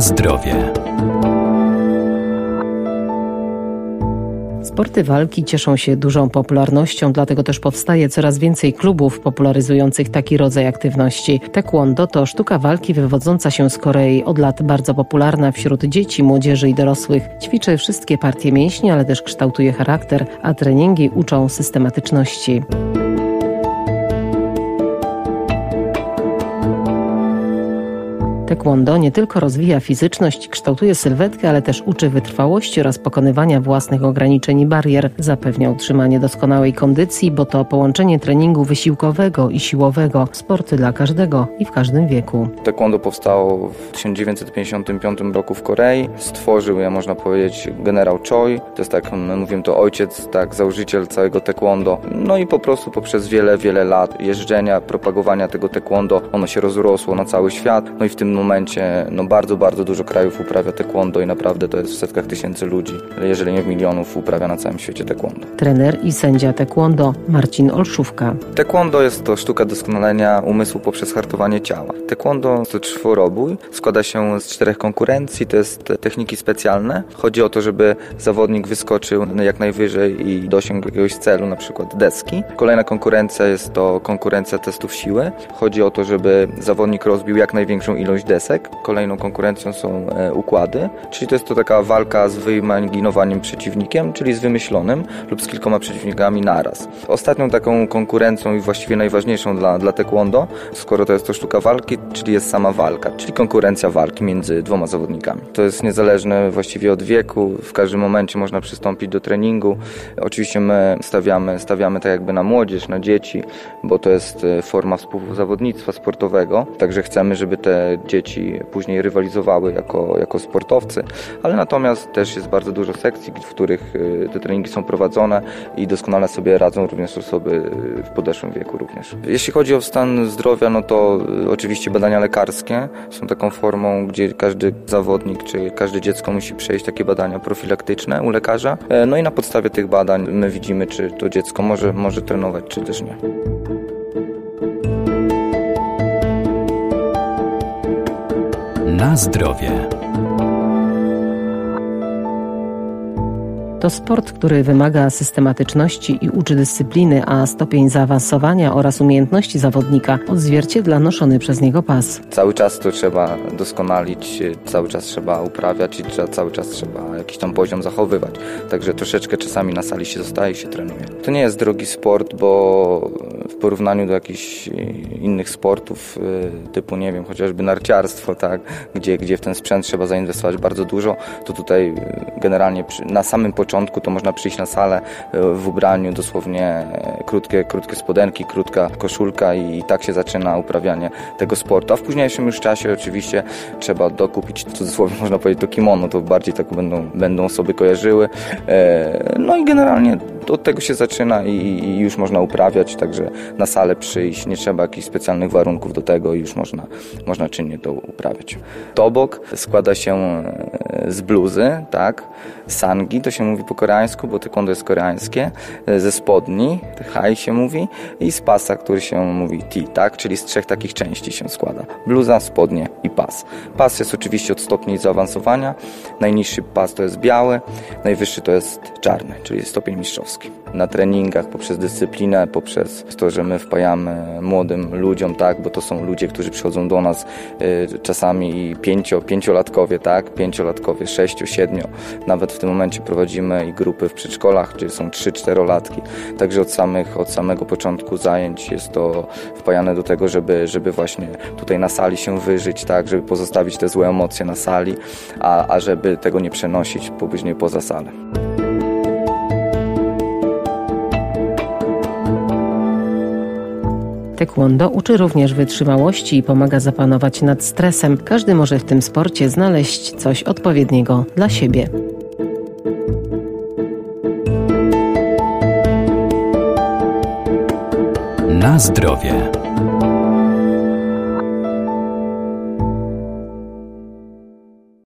Zdrowie. Sporty walki cieszą się dużą popularnością, dlatego też powstaje coraz więcej klubów popularyzujących taki rodzaj aktywności. Taekwondo to sztuka walki wywodząca się z Korei, od lat bardzo popularna wśród dzieci, młodzieży i dorosłych. Ćwiczy wszystkie partie mięśni, ale też kształtuje charakter, a treningi uczą systematyczności. Taekwondo nie tylko rozwija fizyczność, kształtuje sylwetkę, ale też uczy wytrwałości oraz pokonywania własnych ograniczeń i barier. Zapewnia utrzymanie doskonałej kondycji, bo to połączenie treningu wysiłkowego i siłowego, sporty dla każdego i w każdym wieku. Taekwondo powstało w 1955 roku w Korei. Stworzył je, można powiedzieć, generał Choi. To jest tak, my mówimy to ojciec, tak, założyciel całego taekwondo. No i po prostu poprzez wiele, wiele lat jeżdżenia, propagowania tego taekwondo, ono się rozrosło na cały świat. No i w tym momencie no bardzo, bardzo dużo krajów uprawia taekwondo i naprawdę to jest w setkach tysięcy ludzi, jeżeli nie w milionów uprawia na całym świecie taekwondo. Trener i sędzia taekwondo Marcin Olszówka. Taekwondo jest to sztuka doskonalenia umysłu poprzez hartowanie ciała. Taekwondo to czworobój, składa się z czterech konkurencji, to jest techniki specjalne. Chodzi o to, żeby zawodnik wyskoczył jak najwyżej i dosiągł jakiegoś celu, na przykład deski. Kolejna konkurencja jest to konkurencja testów siły. Chodzi o to, żeby zawodnik rozbił jak największą ilość desek. Kolejną konkurencją są e, układy, czyli to jest to taka walka z wyimaginowanym przeciwnikiem, czyli z wymyślonym lub z kilkoma przeciwnikami naraz. Ostatnią taką konkurencją i właściwie najważniejszą dla, dla taekwondo, skoro to jest to sztuka walki, czyli jest sama walka, czyli konkurencja walki między dwoma zawodnikami. To jest niezależne właściwie od wieku, w każdym momencie można przystąpić do treningu. Oczywiście my stawiamy, stawiamy tak jakby na młodzież, na dzieci, bo to jest e, forma współzawodnictwa sportowego, także chcemy, żeby te dzieci dzieci później rywalizowały jako, jako sportowcy, ale natomiast też jest bardzo dużo sekcji, w których y, te treningi są prowadzone i doskonale sobie radzą również osoby y, w podeszłym wieku również. Jeśli chodzi o stan zdrowia, no to y, oczywiście badania lekarskie są taką formą, gdzie każdy zawodnik czy każde dziecko musi przejść takie badania profilaktyczne u lekarza. E, no i na podstawie tych badań my widzimy, czy to dziecko może, może trenować, czy też nie. Na zdrowie. To sport, który wymaga systematyczności i uczy dyscypliny, a stopień zaawansowania oraz umiejętności zawodnika odzwierciedla noszony przez niego pas. Cały czas to trzeba doskonalić, cały czas trzeba uprawiać i cały czas trzeba jakiś tam poziom zachowywać. Także troszeczkę czasami na sali się zostaje i się trenuje. To nie jest drogi sport, bo w porównaniu do jakichś innych sportów y, typu, nie wiem, chociażby narciarstwo, tak, gdzie, gdzie w ten sprzęt trzeba zainwestować bardzo dużo, to tutaj y, generalnie na samym początku początku to można przyjść na salę e, w ubraniu dosłownie e, krótkie, krótkie spodenki, krótka koszulka i, tak się zaczyna uprawianie tego sportu. A w późniejszym już czasie oczywiście trzeba dokupić, w cudzysłowie można powiedzieć, to kimono, to bardziej tak będą, będą osoby kojarzyły. E, no i generalnie od tego się zaczyna i, i, już można uprawiać, także na salę przyjść, nie trzeba jakichś specjalnych warunków do tego i już można, można czynnie to uprawiać. Tobok składa się z bluzy, tak, sangi, to się mówi po koreańsku, bo taekwondo jest koreańskie, e, ze spodni, hai się mówi, i z pasa, który się mówi ti, tak? Czyli z trzech takich części się składa. Bluza, spodnie i pas. Pas jest oczywiście od stopni zaawansowania. Najniższy pas to jest biały, najwyższy to jest czarny, czyli stopień mistrzowski. Na treningach, poprzez dyscyplinę, poprzez to, że my wpajamy młodym ludziom, tak? Bo to są ludzie, którzy przychodzą do nas y, czasami pięcio, pięciolatkowie, tak? Pięciolatkowie, sześciu, siedmiu. Nawet w tym momencie prowadzimy i grupy w przedszkolach, gdzie są 3-4 latki. Także od, samych, od samego początku zajęć jest to wpajane do tego, żeby, żeby właśnie tutaj na sali się wyżyć, tak, żeby pozostawić te złe emocje na sali, a, a żeby tego nie przenosić później poza salę. Taekwondo uczy również wytrzymałości i pomaga zapanować nad stresem. Każdy może w tym sporcie znaleźć coś odpowiedniego dla siebie. Na zdrowie.